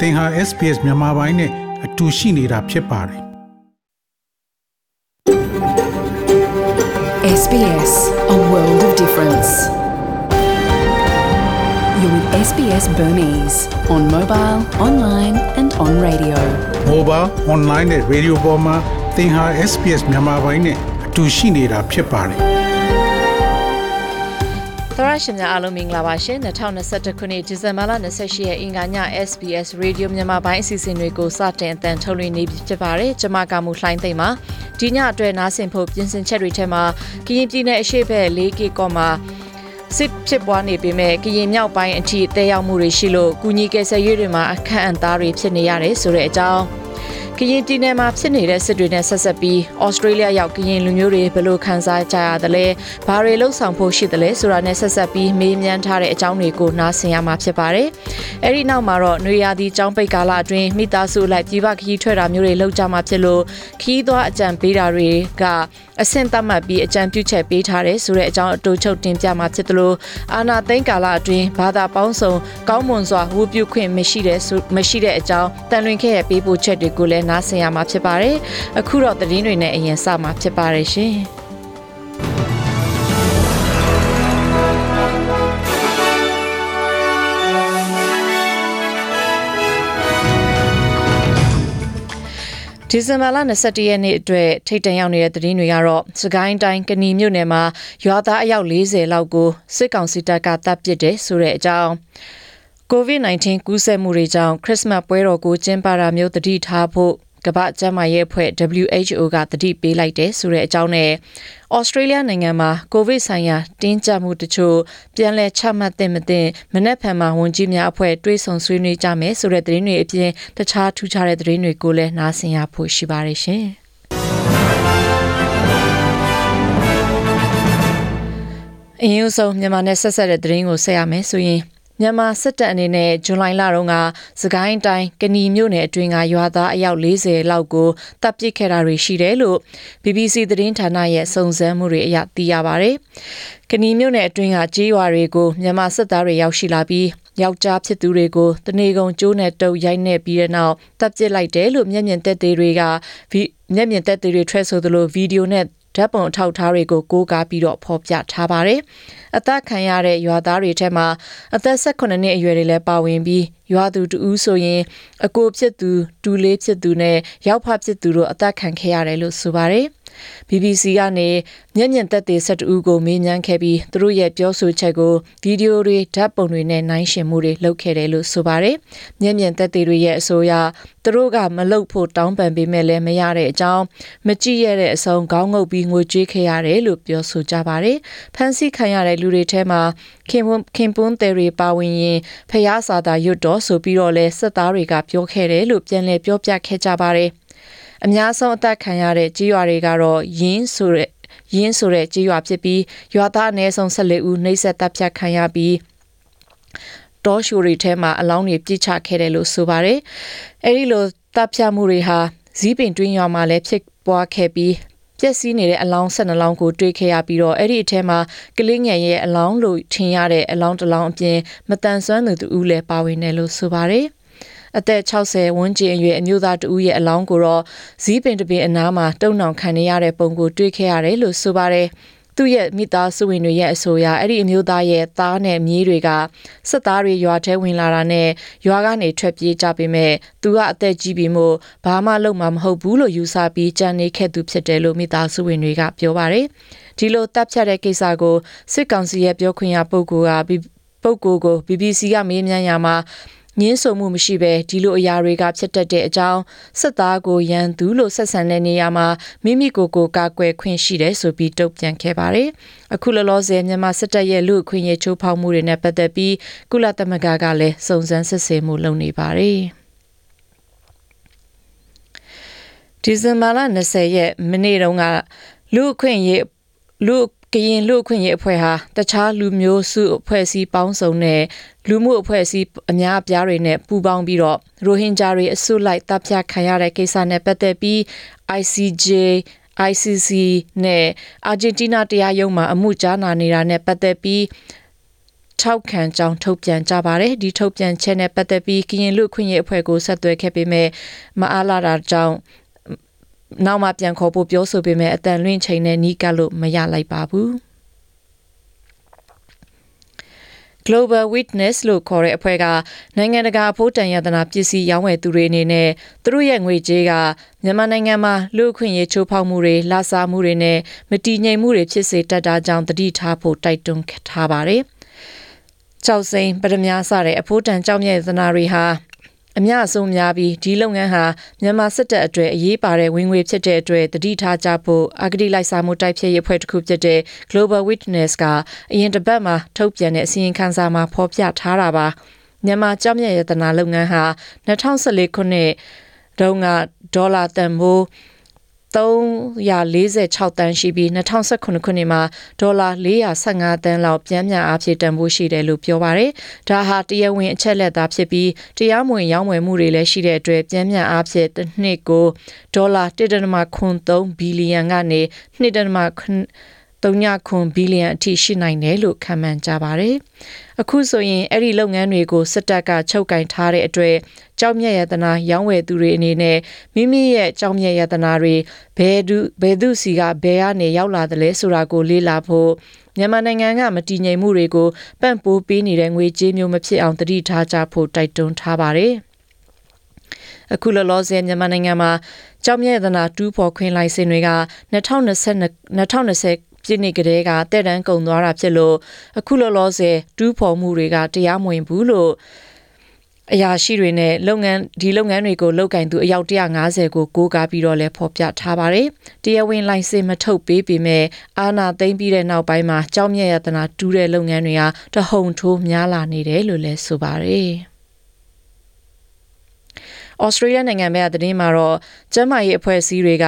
သင်ဟာ SPS မြန်မာပိုင်းနဲ့အတူရှိနေတာဖြစ်ပါတယ် SBS A world of difference. You're with SBS Burmese on mobile, online and on radio. mobile online နဲ့ radio ပေါ်မှာသင်ဟာ SPS မြန်မာပိုင်းနဲ့အတူရှိနေတာဖြစ်ပါတယ် သရရှင်များအားလုံးမင်္ဂလာပါရှင်2021ခုနှစ်ဒီဇင်ဘာလ28ရက်အင်္ဂါည SBS Radio မြန်မာပိုင်းအစီအစဉ်တွေကိုစတင်အသံထုတ်လွှင့်နေပြီဖြစ်ပါတယ်ကျွန်မကမူလှိုင်းသိမ့်ပါဒီညအတွက်နားဆင်ဖို့ပြင်ဆင်ချက်တွေထဲမှာကရင်ပြည်နယ်အရှေ့ဘက် 4K ကောမှာစစ်ဖြစ်ပွားနေပေမဲ့ကရင်မြောက်ပိုင်းအထိတဲရောက်မှုတွေရှိလို့ကုညီကယ်ဆယ်ရေးတွေမှာအခန့်အံသားတွေဖြစ်နေရတယ်ဆိုတဲ့အကြောင်း ကရင်ပြည်နယ်မှာဖြစ်နေတဲ့စစ်တွေနဲ့ဆက်ဆက်ပြီးဩစတြေးလျရောက်ကရင်လူမျိုးတွေဘယ်လိုခံစားကြရသလဲဘာတွေလှုပ်ဆောင်ဖို့ရှိသလဲဆိုတာနဲ့ဆက်ဆက်ပြီးမေးမြန်းထားတဲ့အကြောင်းတွေကိုနားဆင်ရမှာဖြစ်ပါတယ်။အဲဒီနောက်မှာတော့နေရာဒီចောင်းပိတ်ကာလအတွင်းမိသားစုလိုက်ပြည်ပခရီးထွက်တာမျိုးတွေလုပ်ကြမှာဖြစ်လို့ခီးသွားအကြံပေးတာတွေကအဆင့်သတ်မှတ်ပြီးအကြံပြုချက်ပေးထားတယ်ဆိုတဲ့အကြောင်းအတူချုပ်တင်ပြမှာဖြစ်သလိုအာနာသိန်းကာလအတွင်းဘာသာပေါင်းစုံကောင်းမွန်စွာဝုပြုခွင့်မရှိတဲ့မရှိတဲ့အကြောင်းတန်လွင်ခဲ့ရဲ့ပေးပို့ချက်တွေကိုလည်းနားဆင်ရမှာဖြစ်ပါတယ်။အခုတော့သတင်းတွေနဲ့အရင်စမှာဖြစ်ပါတယ်ရှင်။ဒီဇင်ဘာလ22ရက်နေ့အတွက်ထိတ်တန့်ရောက်နေတဲ့သတင်းတွေကတော့စကိုင်းတိုင်းကဏီမြို့နယ်မှာရွာသားအယောက်40လောက်ကိုစစ်ကောင်စီတပ်ကတပ်ပစ်တယ်ဆိုတဲ့အကြောင်း COVID-19 ကူးစက်မှုတွေကြောင့်ခရစ်စမတ်ပွဲတော်ကိုကျင်းပတာမျိုးတတိထားဖို့ကမ္ဘာ့ကျန်းမာရေးအဖွဲ့ WHO ကတတိပေးလိုက်တယ်ဆိုတဲ့အကြောင်းနဲ့ဩစတြေးလျနိုင်ငံမှာကိုဗစ်ဆိုင်ရာတင်းကျပ်မှုတချို့ပြန်လည်ချမှတ်တဲ့မတဲ့မနက်ဖြန်မှာဝန်ကြီးများအဖွဲ့တွေးဆုံဆွေးနွေးကြမယ်ဆိုတဲ့သတင်းတွေအပြင်တခြားထူးခြားတဲ့သတင်းတွေကိုလည်းနားဆင်ရဖို့ရှိပါတယ်ရှင်။အင်းယူဆုံးမြန်မာနဲ့ဆက်ဆက်တဲ့သတင်းကိုဆက်ရမယ်ဆိုရင် မြန်မာစစ်တပ်အနေနဲ့ဇွန်လလတုန်းကစကိုင်းတိုင်းကဏီမြို့နယ်အတွင်းကရွာသားအယောက်40လောက်ကိုတပ်ပစ်ခဲ့တာတွေရှိတယ်လို့ BBC သတင်းဌာနရဲ့စုံစမ်းမှုတွေအရသိရပါဗျ။ကဏီမြို့နယ်အတွင်းကကြေးရွာတွေကိုမြန်မာစစ်သားတွေရောက်ရှိလာပြီးယောက်ျားဖြစ်သူတွေကိုတနေကုန်ကျိုးနဲ့တုပ်ရိုက်နှက်ပြီးတဲ့နောက်တပ်ပစ်လိုက်တယ်လို့မျက်မြင်သက်သေတွေကမျက်မြင်သက်သေတွေထွက်ဆိုသလိုဗီဒီယိုနဲ့ ဓာတ်ပုံအထောက်ထားတွေကိုကိုးကားပြီးတော့ဖော်ပြထားပါတယ်။အသက်ခံရတဲ့ရွာသားတွေထဲမှာအသက်18နှစ်အရွယ်တွေလည်းပါဝင်ပြီးရွာသူတူဆိုရင်အကိုဖြစ်သူတူလေးဖြစ်သူနဲ့ရောက်ဖဖြစ်သူတို့အသက်ခံခဲ့ရတယ်လို့ဆိုပါတယ်။ BBC ကနေမျက်မြင်သက်သေဆက်တူကိုမေးမြန်းခဲ့ပြီးသူတို့ရဲ့ပြောဆိုချက်ကိုဗီဒီယိုတွေဓာတ်ပုံတွေနဲ့နှိုင်းယှဉ်မှုတွေလုပ်ခဲ့တယ်လို့ဆိုပါတယ်။မျက်မြင်သက်သေတွေရဲ့အဆိုအရသူတို့ကမလုပ်ဖို့တောင်းပန်ပေမဲ့လည်းမရတဲ့အကြောင်းမကြည့်ရတဲ့အဆုံးခေါင်းငုပ်ပြီးငိုကြွေးခဲ့ရတယ်လို့ပြောဆိုကြပါတယ်။ဖန်ဆီးခံရတဲ့လူတွေထဲမှာခင်ပွန်းခင်ပွန်းတယ်တွေပါဝင်ရင်ဖျားစာသာရွတ်တော်ဆိုပြီးတော့လဲစစ်သားတွေကပြောခဲ့တယ်လို့ပြန်လည်ပြောပြခဲ့ကြပါတယ်။ အများဆုံးအသက်ခံရတဲ့ကြီးရွာတွေကတော့ရင်းဆိုတဲ့ရင်းဆိုတဲ့ကြေးရွာဖြစ်ပြီးရွာသားအနည်းဆုံး14ဦးနှိပ်စက်တပ်ဖြတ်ခံရပြီးတောရှိုတွေထဲမှာအလောင်းတွေပြစ်ချခဲ့တယ်လို့ဆိုပါတယ်။အဲဒီလိုတပ်ဖြတ်မှုတွေဟာဇီးပင်တွင်းရွာမှာလည်းဖြစ်ပွားခဲ့ပြီးပျက်စီးနေတဲ့အလောင်း12လောင်းကိုတွေ့ခဲ့ရပြီးတော့အဲ့ဒီအထဲမှာကလေးငယ်ရဲ့အလောင်းလို့ထင်ရတဲ့အလောင်းတစ်လောင်းအပြင်မတန်ဆွမ်းသူတူဦးလည်းပါဝင်တယ်လို့ဆိုပါတယ်။ အသက်60ဝန်းကျင်အရွယ်အမျိုးသားတဦးရဲ့အလောင်းကိုတော့ဇီးပင်တပင်အနားမှာတုံနှောင်ခံနေရတဲ့ပုံကိုတွေ့ခဲ့ရတယ်လို့ဆိုပါတယ်။သူ့ရဲ့မိသားစုဝင်တွေရဲ့အဆိုအရအဲ့ဒီအမျိုးသားရဲ့သားနဲ့မြေးတွေကစစ်သားတွေရွာထဲဝင်လာတာနဲ့ရွာကနေထွက်ပြေးကြပေမဲ့သူကအသက်ကြီးပြီမို့ဘာမှလုပ်မှာမဟုတ်ဘူးလို့ယူဆပြီးကြံနေခဲ့သူဖြစ်တယ်လို့မိသားစုဝင်တွေကပြောပါတယ်ဒီလိုတပ်ဖြတ်တဲ့ကိစ္စကိုစစ်ကောင်စီရဲ့ပြောခွင့်ရပုဂ္ဂိုလ်ကပုဂ္ဂိုလ်ကို BBC ကမေးမြန်းရမှာ ငင်းဆိုမှုမရှိဘဲဒီလိုအရာတွေကဖြစ်တတ်တဲ့အကြောင်းစစ်သားကိုရန်သူလို့ဆက်ဆံတဲ့နေရာမှာမိမိကိုယ်ကိုကာကွယ်ခွင့်ရှိတယ်ဆိုပြီးတုံ့ပြန်ခဲ့ပါတယ်။အခုလောလောဆယ်မြန်မာစစ်တပ်ရဲ့လူအခွင့်အရေးချိုးဖောက်မှုတွေနဲ့ပတ်သက်ပြီးကုလသမဂ္ဂကလည်းစုံစမ်းစစ်ဆေးမှုလုပ်နေပါတယ်။ဒီဇင်ဘာလ20ရက်မနေ့တုန်းကလူအခွင့်အရေးလူ ကရင်လူအခွင့်ရေးအဖွဲ့ဟာတခြားလူမျိုးစုအဖွဲ့အစည်းပေါင်းစုံနဲ့လူမှုအဖွဲ့အစည်းအများအပြားတွေနဲ့ပူးပေါင်းပြီးတော့ရိုဟင်ဂျာတွေအစုလိုက်တပ်ဖြတ်ခံရတဲ့ကိစ္စနဲ့ပတ်သက်ပြီး ICJ ICC နဲ့အာဂျင်တီးနားတရားရုံးမှာအမှုကြားနာနေတာနဲ့ပတ်သက်ပြီးထောက်ခံကြောင်းထုတ်ပြန်ကြပါတယ်ဒီထုတ်ပြန်ချက်နဲ့ပတ်သက်ပြီးကရင်လူခွင့်ရေးအဖွဲ့ကိုဆက်သွယ်ခဲ့ပေမဲ့မအားလာတာကြောင့် နောက်မှပြန်ခေါ်ဖို့ပြောဆိုပေမဲ့အတန်လွင့်ချိန်နဲ့နီးကပ်လို့မရလိုက်ပါဘူး Global Witness လို့ခေါ်တဲ့အဖွဲ့ကနိုင်ငံတကာအဖို့တန်ရတနာပစ္စည်းရောင်းဝယ်သူတွေအနေနဲ့သူတို့ရဲ့ငွေကြေးကမြန်မာနိုင်ငံမှာလူအခွင့်အရေးချိုးဖောက်မှုတွေလာစားမှုတွေနဲ့မတည်ငြိမ်မှုတွေဖြစ်စေတတ်တာကြောင့်တတိထားဖို့တိုက်တွန်းထားပါတယ်။ကြောက်စိန်ပရမများစတဲ့အဖို့တန်ကြောက်မြဲသနာတွေဟာ အများဆုံးများပြီးဒီလုပ်ငန်းဟာမြန်မာစစ်တပ်အတွက်အရေးပါတဲ့ဝင်ငွေဖြစ်တဲ့အတွက်တတိထားကြဖို့အဂတိလိုက်စားမှုတိုက်ဖျက်ရေးအဖွဲ့တစ်ခုဖြစ်တဲ့ Global Witness ကအရင်တစ်ပတ်မှာထုတ်ပြန်တဲ့အစီရင်ခံစာမှာဖော်ပြထားတာပါမြန်မာကြောက်မြတ်ရတနာလုပ်ငန်းဟာ2014ခုနှစ်တုန်းကဒေါ်လာတန်ဖိုး 346တန်းရှိပြီး2019ခုနှစ်မှာဒေါ်လာ415တန်းလောက်ပြန်မြန်အားဖြင့်တန်ဖိုးရှိတယ်လို့ပြောပါရယ်။ဒါဟာတရားဝင်အချက်လက်သားဖြစ်ပြီးတရားမဝင်ရောင်းဝယ်မှုတွေလည်းရှိတဲ့အတွက်ပြန်မြန်အားဖြင့်တစ်နှစ်ကိုဒေါ်လာ1.3ဘီလီယံကနေ2.3 3ခွန်ဘီလီယံအထိရှိနိုင်တယ်လို့ခန့်မှန်းကြပါတယ်။အခုဆိုရင်အဲ့ဒီလုပ်ငန်းတွေကိုစစ်တပ်ကချုပ်ကင်ထားတဲ့အတွက်ကြောက်မြက်ရတနာရောင်းဝယ်သူတွေအနေနဲ့မိမိရဲ့ကြောက်မြက်ရတနာတွေဘယ်သူဘယ်သူစီကဘယ်ကနေရောက်လာတယ်လဲဆိုတာကိုလေ့လာဖို့မြန်မာနိုင်ငံကမတည်ငြိမ်မှုတွေကိုပံ့ပိုးပေးနေတဲ့ငွေကြေးမျိုးမဖြစ်အောင်တတိထားကြဖို့တိုက်တွန်းထားပါတယ်။အခုလောလောဆယ်မြန်မာနိုင်ငံမှာကြောက်မြဲသနာတူးဖော်ခွင့်လိုင်စင်တွေက2020 2020 ပြည့်နှစ်ကလေးကတဲ့တန်းကုံသွားတာဖြစ်လို့အခုလောလောဆယ်တူးဖော်မှုတွေကတရားမဝင်ဘူးလို့အရာရှိတွေနဲ့လုပ်ငန်းဒီလုပ်ငန်းတွေကိုလုပ်ကင်သူအယောက်150ကိုကိုးကားပြီးတော့လဲဖော်ပြထားပါတယ်။တရားဝင်လိုင်စင်မထုတ်ပေးပေမဲ့အာနာသိမ့်ပြီးတဲ့နောက်ပိုင်းမှာကြောက်မြတ်ရတနာတူးတဲ့လုပ်ငန်းတွေဟာတဟုန်ထိုးများလာနေတယ်လို့လဲဆိုပါတယ်။ ဩစတြေးလျနိုင်ငံဘက်ကသတင်းမှာတော့ကျန်းမာရေးအဖွဲ့အစည်းတွေက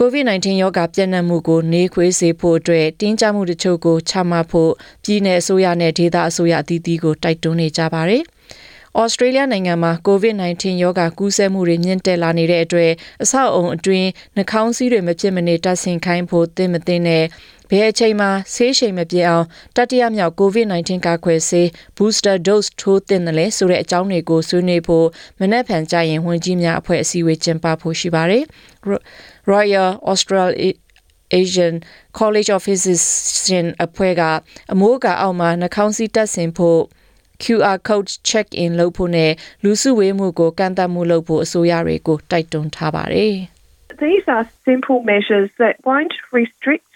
COVID-19 ရောဂါပြန့်နှံ့မှုကိုနှေးခွေးစေဖို့အတွက်တင်းကြပ်မှုတချို့ကိုချမှတ်ဖို့ပြည်내အစိုးရနဲ့ဒေသအစိုးရအသီးသီးကိုတိုက်တွန်းနေကြပါတယ်။ဩစတြေးလျနိုင်ငံမှာ COVID-19 ရောဂါကူးစက်မှုတွေမြင့်တက်လာနေတဲ့အတွက်အဆောက်အုံအတွင်းနှာခေါင်းစည်းတွေမဖြစ်မနေတပ်ဆင်ခိုင်းဖို့သင့်မသင့်နဲ့ ဘယ်အချိန်မှာဆေးရှိန်မပြေအောင်တတိယမြောက် COVID-19 ကာကွယ်ဆေး booster dose ထိုးသင့်တယ်လဲဆိုတဲ့အကြောင်းတွေကိုဆွေးနွေးဖို့မနက်ဖြန်ကြရင်ဝန်ကြီးများအဖွဲ့အစည်းအဝေးကျင်းပဖို့ရှိပါတယ်။ Royal Australia Asian College of Physicians အဖွဲ့ကအမိုးကအောက်မှာနှာခေါင်းစည်းတပ်ဆင်ဖို့ QR code check in လုပ်ဖို့နဲ့လူစုဝေးမှုကိုကန့်သတ်မှုလုပ်ဖို့အစိုးရတွေကိုတိုက်တွန်းထားပါတယ် These are simple measures that won't restrict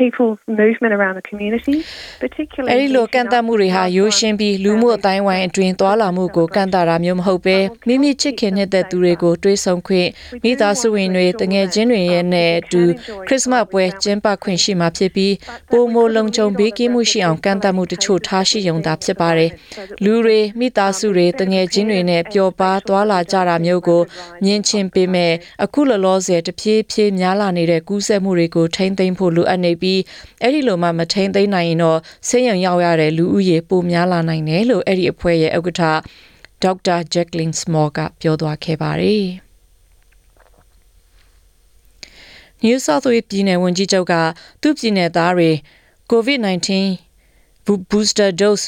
people's movement around the community particularly အဲဒီလိုကန့်သတ်မှုတွေဟာရိုးရှင်းပြီးလူမှုအတိုင်းဝိုင်းအတွင်းသွာလာမှုကိုကန့်သတ်တာမျိုးမဟုတ်ပဲမိမိချစ်ခင်တဲ့သူတွေကိုတွေးဆုံခွင့်မိသားစုဝင်တွေတငယ်ချင်းတွေရဲ့နဲ့အတူခရစ်စမတ်ပွဲကျင်းပခွင့်ရှိမှာဖြစ်ပြီးပုံမိုလုံခြုံဘေးကင်းမှုရှိအောင်ကန့်သတ်မှုတချို့ထားရှိရုံသာဖြစ်ပါတယ်လူတွေမိသားစုတွေတငယ်ချင်းတွေနဲ့ပျော်ပါသွာလာကြတာမျိုးကိုမြင်ချင်းပေမဲ့အခုလောလောဆယ်တဖြည်းဖြည်းများလာနေတဲ့ကူးစက်မှုတွေကိုထိမ့်သိမ်းဖို့လိုအပ်နေပြီးအဲ့ဒီလိုမှမထိန်သိမ်းနိုင်ရင်တော့ဆေးရုံရောက်ရတဲ့လူဦးရေပိုများလာနိုင်တယ်လို့အဲ့ဒီအဖွဲ့ရဲ့ဥက္ကဋ္ဌဒေါက်တာဂျက်ကလင်စမော်ကပြောသွားခဲ့ပါတယ်။ New South Wales ပြည်နယ်ဝန်ကြီးချုပ်ကသူ့ပြည်နယ်သားတွေ COVID-19 booster dose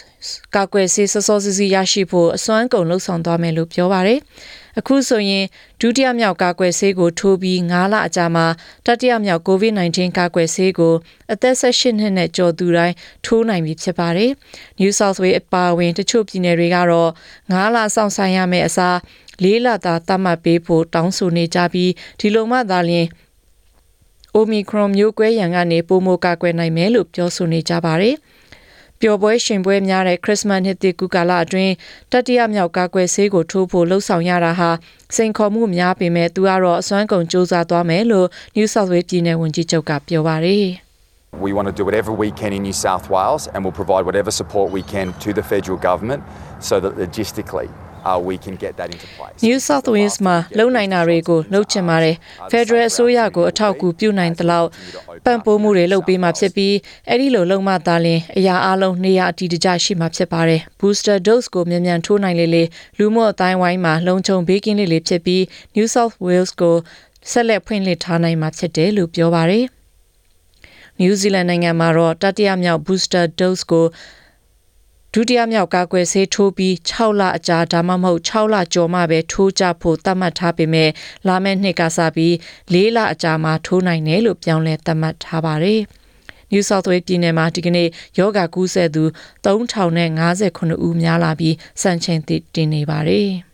ကာကွယ်ဆေးစောစောစီးစီးရရှိဖို့အစွမ်းကုန်လှုံ့ဆော်သွားမယ်လို့ပြောပါတယ်။ အခုဆိုရင်ဒုတိယမြောက်ကာကွယ်ဆေးကိုထိုးပြီး9လအကြာမှာတတိယမြောက် COVID-19 ကာကွယ်ဆေးကိုအသက်18နှစ်နဲ့ကျော်သူတိုင်းထိုးနိုင်ပြီဖြစ်ပါတယ်။ New South Wales အပါအဝင်တချို့ပြည်နယ်တွေကတော့9လစောင့်ဆိုင်ရမယ့်အစား၄လသာသတ်မှတ်ပေးဖို့တောင်းဆိုနေကြပြီးဒီလိုမှသာလျှင် Omicron မျိုးကွဲရန်ကနေပိုမိုကာကွယ်နိုင်မယ်လို့ပြောဆိုနေကြပါတယ်။ ပျော်ပွဲရှင်ပွဲများတဲ့ခရစ်စမတ်နှစ်သစ်ကူကာလအတွင်းတတိယမြောက်ကာကွယ်ဆေးကိုထိုးဖို့လှုံ့ဆော်ရတာဟာစိန်ခေါ်မှုများပေမဲ့သူကတော့အစွမ်းကုန်စ조사သွားမယ်လို့ New South Wales ပြည်နယ်ဝန်ကြီးချုပ်ကပြောပါတယ် We want to do whatever we can in New South Wales and we'll provide whatever support we can to the federal government so that logistically uh, we can get that into place. New South Wales မှာလုံနိုင်တာတွေကိုလှုပ်ချင်ပါတယ်။ Federal အစိုးရကိုအထောက်အကူပြုနိုင်သလောက်ပံ့ပိုးမှုတွေလုပ်ပေးမှာဖြစ်ပြီးအဲ့ဒီလိုလုံမှသာလျှင်အရာအလုံးနေရာအတီးတကျရှိမှာဖြစ်ပါတယ်။ Booster dose ကိုမြန်မြန်ထိုးနိုင်လေလေလူမှုအတိုင်းဝိုင်းမှာလုံခြုံဘေးကင်းလေလေဖြစ်ပြီး New South Wales ကိုဆက်လက်ဖွင့်လှစ်ထားနိုင်မှာဖြစ်တယ်လို့ပြောပါတယ်။ New Zealand နိုင်ငံမှာတော့တတိယမြောက် booster dose ကို ဒုတိယမြောက်ကာကွယ်ဆေးထိုးပြီး6လအကြာဒါမှမဟုတ်6လကျော်မှပဲထိုးကြဖို့သတ်မှတ်ထားပေမဲ့လာမယ့်နှစ်ကစပြီး4လအကြာမှထိုးနိုင်တယ်လို့ပြောင်းလဲသတ်မှတ်ထားပါတယ်။ New South Wales ပြည်နယ်မှာဒီကနေ့ယောဂကူးစက်သူ3059ဦးများလာပြီးစံချိန်တင်နေပါတယ်။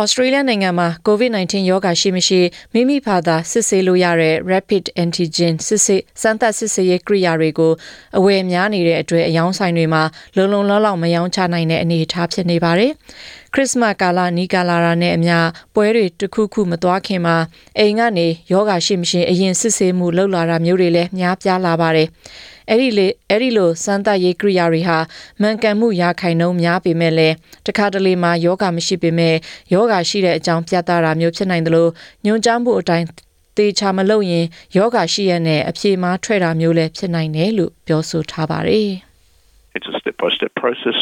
ဩစတြေးလျနိုင်ငံမှာ COVID-19 ရောဂါရှိမရှိမိမိဖာသာစစ်ဆေးလို့ရတဲ့ Rapid Antigen စစ်ဆေးစမ်းသပ်စစ်ဆေးရေးကိရိယာတွေကိုအဝယ်များနေတဲ့အတွက်အယောင်းဆိုင်တွေမှာလုံလုံလောက်လောက်မယောင်းချနိုင်တဲ့အနေအထားဖြစ်နေပါတယ်။ခရစ်စမတ်ကာလနီးကာလာတာနဲ့အမျှပွဲတွေတစ်ခုခုမသွားခင်မှာအိမ်ကနေယောဂါရှိမရှိအရင်စစ်ဆေးမှုလုပ်လာတာမျိုးတွေလည်းများပြားလာပါတယ်။ အဲ့ဒီလေအဲ့ဒီလိုစမ်းသပ်ရေးကိရိယာတွေဟာမှန်ကန်မှုရာခိုင်နှုန်းများပေမဲ့လည်းတခါတလေမှာယောဂမရှိပေမဲ့ယောဂရှိတဲ့အကြောင်းပြသတာမျိုးဖြစ်နိုင်တယ်လို့ညွှန်ကြားမှုအတိုင်းတေချာမလုပ်ရင်ယောဂရှိရတဲ့အဖြေမှားထွက်တာမျိုးလည်းဖြစ်နိုင်တယ်လို့ပြောဆိုထားပါတယ် It's a step by step process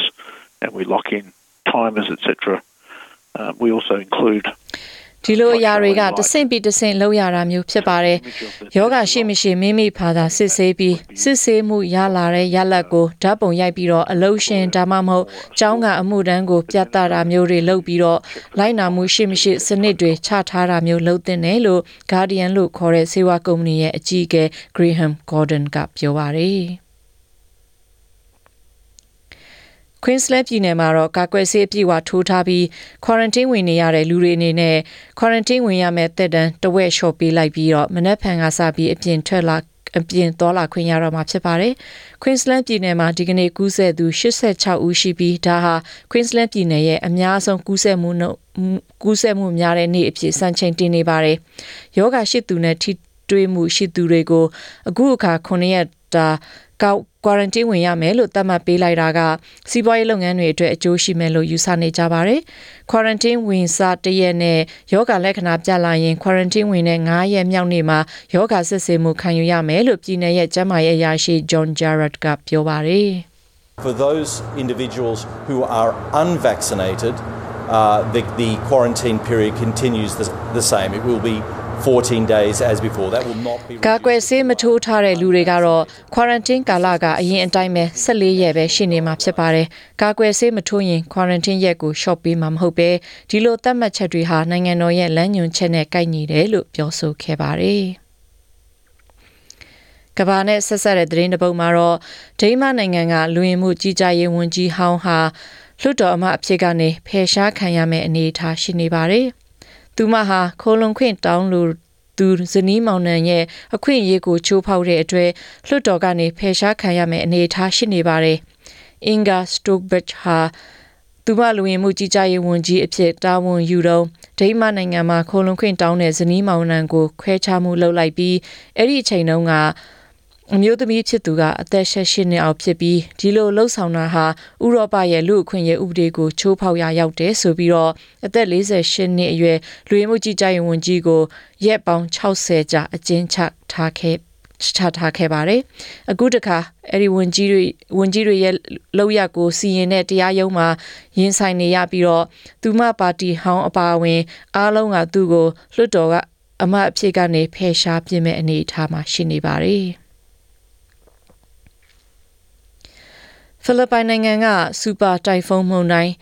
and we lock in timers etc. Uh, we also include ဒီလိုအရာတွေကတဆင့်ပြီးတဆင့်လောက်ရတာမျိုးဖြစ်ပါတယ်။ယောဂရှိမရှိမိမိဖာသာစစ်ဆေးပြီးစစ်ဆေးမှုရလာတဲ့ရလဒ်ကိုဓာတ်ပုံရိုက်ပြီးတော့အလုံးရှင်ဒါမှမဟုတ်ကျောင်းကအမှုတန်းကိုပြသတာမျိုးတွေလုပ်ပြီးတော့လိုက်နာမှုရှိမရှိစနစ်တွေချထားတာမျိုးလုပ်တဲ့နယ်လို့ Guardian လို့ခေါ်တဲ့စေဝါကုမ္ပဏီရဲ့အကြီးအကဲ Graham Gordon ကပြောပါတယ်။ Queensland ပြည်နယ်မှာတော့ကာကွယ်ဆေးအပြည့်အဝထိုးထားပြီး quarantine ဝင်နေရတဲ့လူတွေအနေနဲ့ quarantine ဝင်ရမယ့်သက်တမ်းတဝက်လျှော့ပေးလိုက်ပြီးတော့မနက်ဖြန်ကစပြီးအပြင်ထွက်လာအပြင်သွားလာခွင့်ရတော့မှာဖြစ်ပါတယ်။ Queensland ပြည်နယ်မှာဒီကနေ့ကူးစက်သူ86ဦးရှိပြီးဒါဟာ Queensland ပြည်နယ်ရဲ့အများဆုံးကူးစက်မှုနှုန်းကူးစက်မှုများတဲ့နေ့အဖြစ်စံချိန်တင်နေပါတယ်။ယောဂရှိသူနဲ့ထိတွေ့မှုရှိသူတွေကိုအခုအခါ9ရက်တာ ကောက် quarantine ဝင်ရမယ်လို့သတ်မှတ်ပေးလိုက်တာကစီးပွားရေးလုပ်ငန်းတွေအတွက်အကျိုးရှိမယ်လို့ယူဆနေကြပါတယ်။ quarantine ဝင်စားတရက်နဲ့ယောဂလက္ခဏာပြလာရင် quarantine ဝင်တဲ့9ရက်မြောက်နေ့မှာယောဂစစ်ဆေးမှုခံယူရမယ်လို့ပြည်내ရဲ့ကျန်းမာရေးအရာရှိ John Jarrett ကပြောပါတယ်။ For those individuals who are unvaccinated, uh, the, the quarantine period continues the, the same. It will be 14 days as before that will not be ကာကွယ်ဆေးမထိုးထားတဲ့လူတွေကတော့ quarantine ကာလကအရင်အတိုင်းပဲ14ရက်ပဲရှိနေမှာဖြစ်ပါတယ်။ကာကွယ်ဆေးမထိုးရင် quarantine ရက်ကို short ပေးမှာမဟုတ်ပဲဒီလိုသတ်မှတ်ချက်တွေဟာနိုင်ငံတော်ရဲ့လမ်းညွှန်ချက်နဲ့ကိုက်ညီတယ်လို့ပြောဆိုခဲ့ပါတယ်။ကဘာနဲ့ဆက်ဆက်တဲ့သတင်းတစ်ပုဒ်မှာတော့ဒိန်းမနိုင်ငံကလူဝင်မှုကြီးကြပ်ရေးဝန်ကြီးဟောင်းဟာလွှတ်တော်အမအဖြစ်ကနေဖယ်ရှားခံရမယ့်အနေအထားရှိနေပါတယ်။ သူမဟာခိုးလုံခွင့်တောင်းလို့သူဇနီးမောင်နှံရဲ့အခွင့်အရေးကိုချိုးဖောက်တဲ့အတွက်လွှတ်တော်ကနေဖယ်ရှားခံရမယ့်အနေအထားရှိနေပါတယ်။ Inga Stokbach ဟာသူမလူဝင်မှုကြီးကြပ်ရေးဝန်ကြီးအဖြစ်တာဝန်ယူတော့ဒိန်းမတ်နိုင်ငံမှာခိုးလုံခွင့်တောင်းတဲ့ဇနီးမောင်နှံကိုခွဲခြားမှုလုပ်လိုက်ပြီးအဲ့ဒီအချိန်တုန်းက အမျိုးသမီးဖြစ်သူကအသက်၈နှစ်အောက်ဖြစ်ပြီးဒီလိုလှုပ်ဆောင်တာဟာဥရောပရဲ့လူအခွင့်အရေးဥပဒေကိုချိုးဖောက်ရာရောက်တယ်ဆိုပြီးတော့အသက်48နှစ်အရွယ်လူဝင်မှုကြီးကြပ်ရေးဝန်ကြီးကိုရက်ပေါင်း60ကြာအကျဉ်းချထားခဲ့ချထားခဲ့ပါတယ်။အခုတခါအဲ့ဒီဝန်ကြီးတွေဝန်ကြီးတွေရဲ့လောက်ရကိုစီရင်တဲ့တရားရုံးမှာရင်ဆိုင်နေရပြီးတော့သူမပါတီဟောင်းအပါအဝင် အားလုံးကသူ့ကိုလွှတ်တော်ကအမတ်အဖြစ်ကနေဖယ်ရှားပြစ်မဲ့အနေအထားမှာရှိနေပါတယ်။ ဖိလစ်ပိုင်နိုင်ငံကစူပါတိုင်ဖုန်းမုန်တိုင်း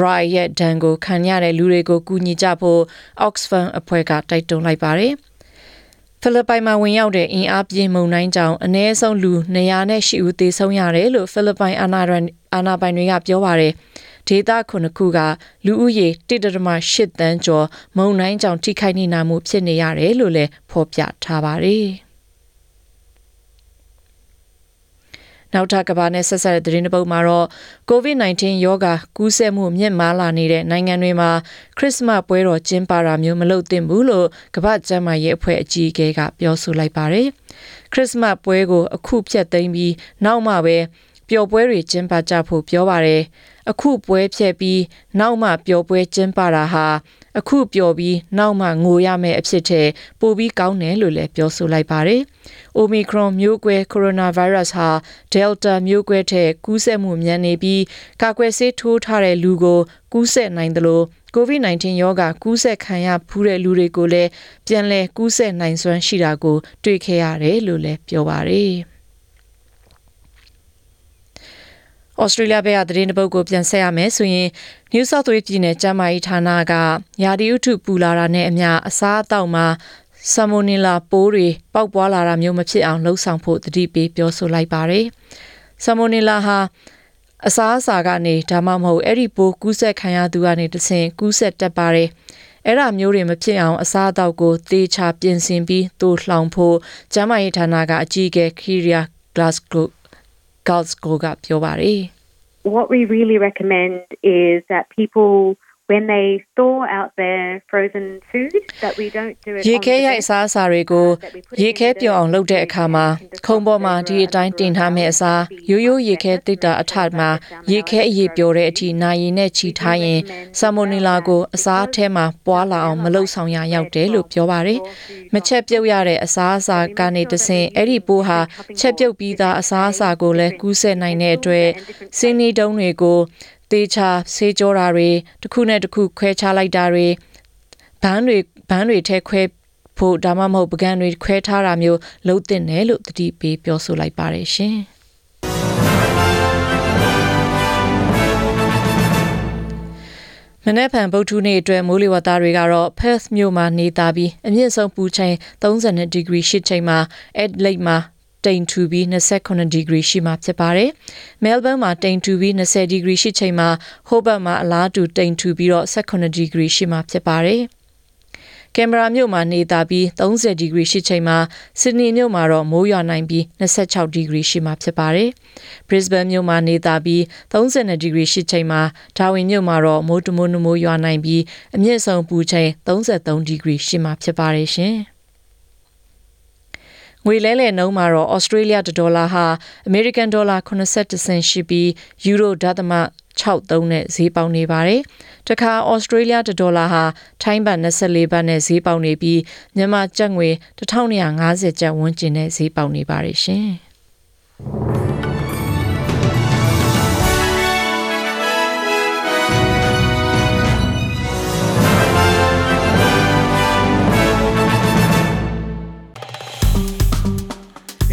Rai ရဲ့ဒဏ်ကိုခံရတဲ့လူတွေကိုကူညီကြဖို့ Oxfam အဖွဲ့ကတိုက်တွန်းလိုက်ပါတယ်။ဖိလစ်ပိုင်မှာဝင်ရောက်တဲ့အင်အားပြင်းမုန်တိုင်းကြောင့်အနည်းဆုံးလူ208ဦးသေဆုံးရတယ်လို့ဖိလစ်ပိုင်အာဏာပိုင်အာဏာပိုင်တွေကပြောပါတယ်။ဒေသခုနှစ်ခုကလူဦးရေ1.8တန်းကျော်မုန်တိုင်းကြောင့်ထိခိုက်နေမှုဖြစ်နေရတယ်လို့လည်းဖော်ပြထားပါတယ်။ နောက်ထပ်ကဘာနဲ့ဆက်ဆက်တဲ့သတင်းတစ်ပုဒ်မှာတော့ COVID-19 ရောဂါကူးစက်မှုမြင့်မားလာနေတဲ့နိုင်ငံတွေမှာခရစ်စမတ်ပွဲတော်ကျင်းပတာမျိုးမလုပ်သင့်ဘူးလို့ကမ္ဘာ့ကျန်းမာရေးအဖွဲ့အကြီးအကဲကပြောဆိုလိုက်ပါတယ်။ခရစ်စမတ်ပွဲကိုအခုဖြတ်သိမ်းပြီးနောက်မှပဲပျော်ပွဲတွေကျင်းပကြဖို့ပြောပါတယ်။အခုပွဲဖြတ်ပြီးနောက်မှပျော်ပွဲကျင်းပတာဟာ အခုပျော်ပြီးနောက်မှငိုရမယ့်အဖြစ်ထဲပိုပြီးကောင်းတယ်လို့လည်းပြောဆိုလိုက်ပါတယ်။ Omicron မျိုးကွဲ coronavirus ဟာ Delta မျိုးကွဲထက်ကူးစက်မှုမြန်နေပြီးကာကွယ်ဆေးထိုးထားတဲ့လူကိုကူးစက်နိုင်တယ်လို့ COVID-19 ရောဂါကူးစက်ခံရဖူးတဲ့လူတွေကိုလည်းပြန်လည်ကူးစက်နိုင်စွမ်းရှိတာကိုတွေ့ခဲ့ရတယ်လို့လည်းပြောပါတယ်။ ဩစတြေးလျဘက်ကသတင်းတစ်ပုဒ်ကိုပြန်ဆက်ရမယ်ဆိုရင် New South Wales ပြည်နယ်ကျန်းမာရေးဌာနကယာဒီဥထုပူလာတာနဲ့အမျှအစားအသောက်မှာဆာမိုနီလာပိုးတွေပေါက်ပွားလာတာမျိုးမဖြစ်အောင်လှုံ့ဆော်ဖို့တတိပေးပြောဆိုလိုက်ပါတယ်။ဆာမိုနီလာဟာအစားအစာကနေဒါမှမဟုတ်အဲ့ဒီပိုးကူးဆက်ခံရသူကနေတဆင့်ကူးဆက်တတ်ပါတယ်။အဲ့ဒါမျိုးတွေမဖြစ်အောင်အစားအသောက်ကိုသေချာပြင်ဆင်ပြီးသို့လှောင်ဖို့ကျန်းမာရေးဌာနကအကြီးအကဲ Kiria Glasgow Glasgow ကပြောပါတယ် what we really recommend is that people when they store out their frozen food that we don't do it ရေ on ခဲ the ရိုက်အ bench. စားအစာတွေကိုရေခဲပြောင်းအောင်လုပ်တဲ့အခါမှာခုံပေါ်မှာဒီအတိုင်းတင်ထားမယ့်အစားရိုးရိုးရေခဲတိတ်တာအထက်မှာရေခဲအရေးပြောတဲ့အထိနာရီနဲ့ချီထားရင်ဆာမိုနီလာကိုအစားအထဲမှာပွားလာအောင်မလုပ်ဆောင်ရရောက်တယ်လို့ပြောပါတယ်။မချက်ပြုတ်ရတဲ့အစားအစာကနေတဆင့်အဲ့ဒီပိုးဟာချက်ပြုတ်ပြီးသားအစားအစာကိုလည်းကူးစက်နိုင်တဲ့အတွက်စင်းနီတုံးတွေကို တေချာဆေးကြောတာတွေတစ်ခုနဲ့တစ်ခုခွဲခြားလိုက်တာတွေဘန်းတွေဘန်းတွေထဲခွဲဖို့ဒါမှမဟုတ်ပကံတွေခွဲထားတာမျိုးလုံးတင်တယ်လို့တတိပေးပြောဆိုလိုက်ပါတယ်ရှင်မနေ့ဖန်ဗုဒ္ဓနေ့အတွက်မိုးလေဝသတွေကတော့ Perth မြို့မှာနေတာပြီးအမြင့်ဆုံးပူချိန်32ဒီဂရီရှိချိန်မှာ Adelaide မှာ တိမ်ထူပြီး29ဒီဂရီရှိမှဖြစ်ပါတယ်။ Melbourne မှာတိမ်ထူပြီး20ဒီဂရီရှိချိန်မှာ Hobart မှာအလားတူတိမ်ထူပြီးတော့18ဒီဂရီရှိမှဖြစ်ပါတယ်။ကင်မရာမြို့မှာနေတာပြီး30ဒီဂရီရှိချိန်မှာဆစ်ဒနီမြို့မှာတော့မိုးရွာနိုင်ပြီး26ဒီဂရီရှိမှဖြစ်ပါတယ်။ Brisbane မြို့မှာနေတာပြီး32ဒီဂရီရှိချိန်မှာဒါဝင်မြို့မှာတော့မိုးတမိုးနမိုးရွာနိုင်ပြီးအမြင့်ဆုံးပူချိန်33ဒီဂရီရှိမှဖြစ်ပါတယ်ရှင်။ ငွေလဲလှယ်နှုန်းမှာတော့ Australia ဒေါ်လာဟာ American ဒေါ်လာ80စင်ရှိပြီး Euro ဒသမ63နဲ့ဈေးပေါက်နေပါတယ်။တခါ Australia ဒေါ်လာဟာထိုင်းဘတ်24ဘတ်နဲ့ဈေးပေါက်နေပြီးမြန်မာကျပ်ငွေ1250ကျပ်ဝန်းကျင်နဲ့ဈေးပေါက်နေပါတယ်ရှင်။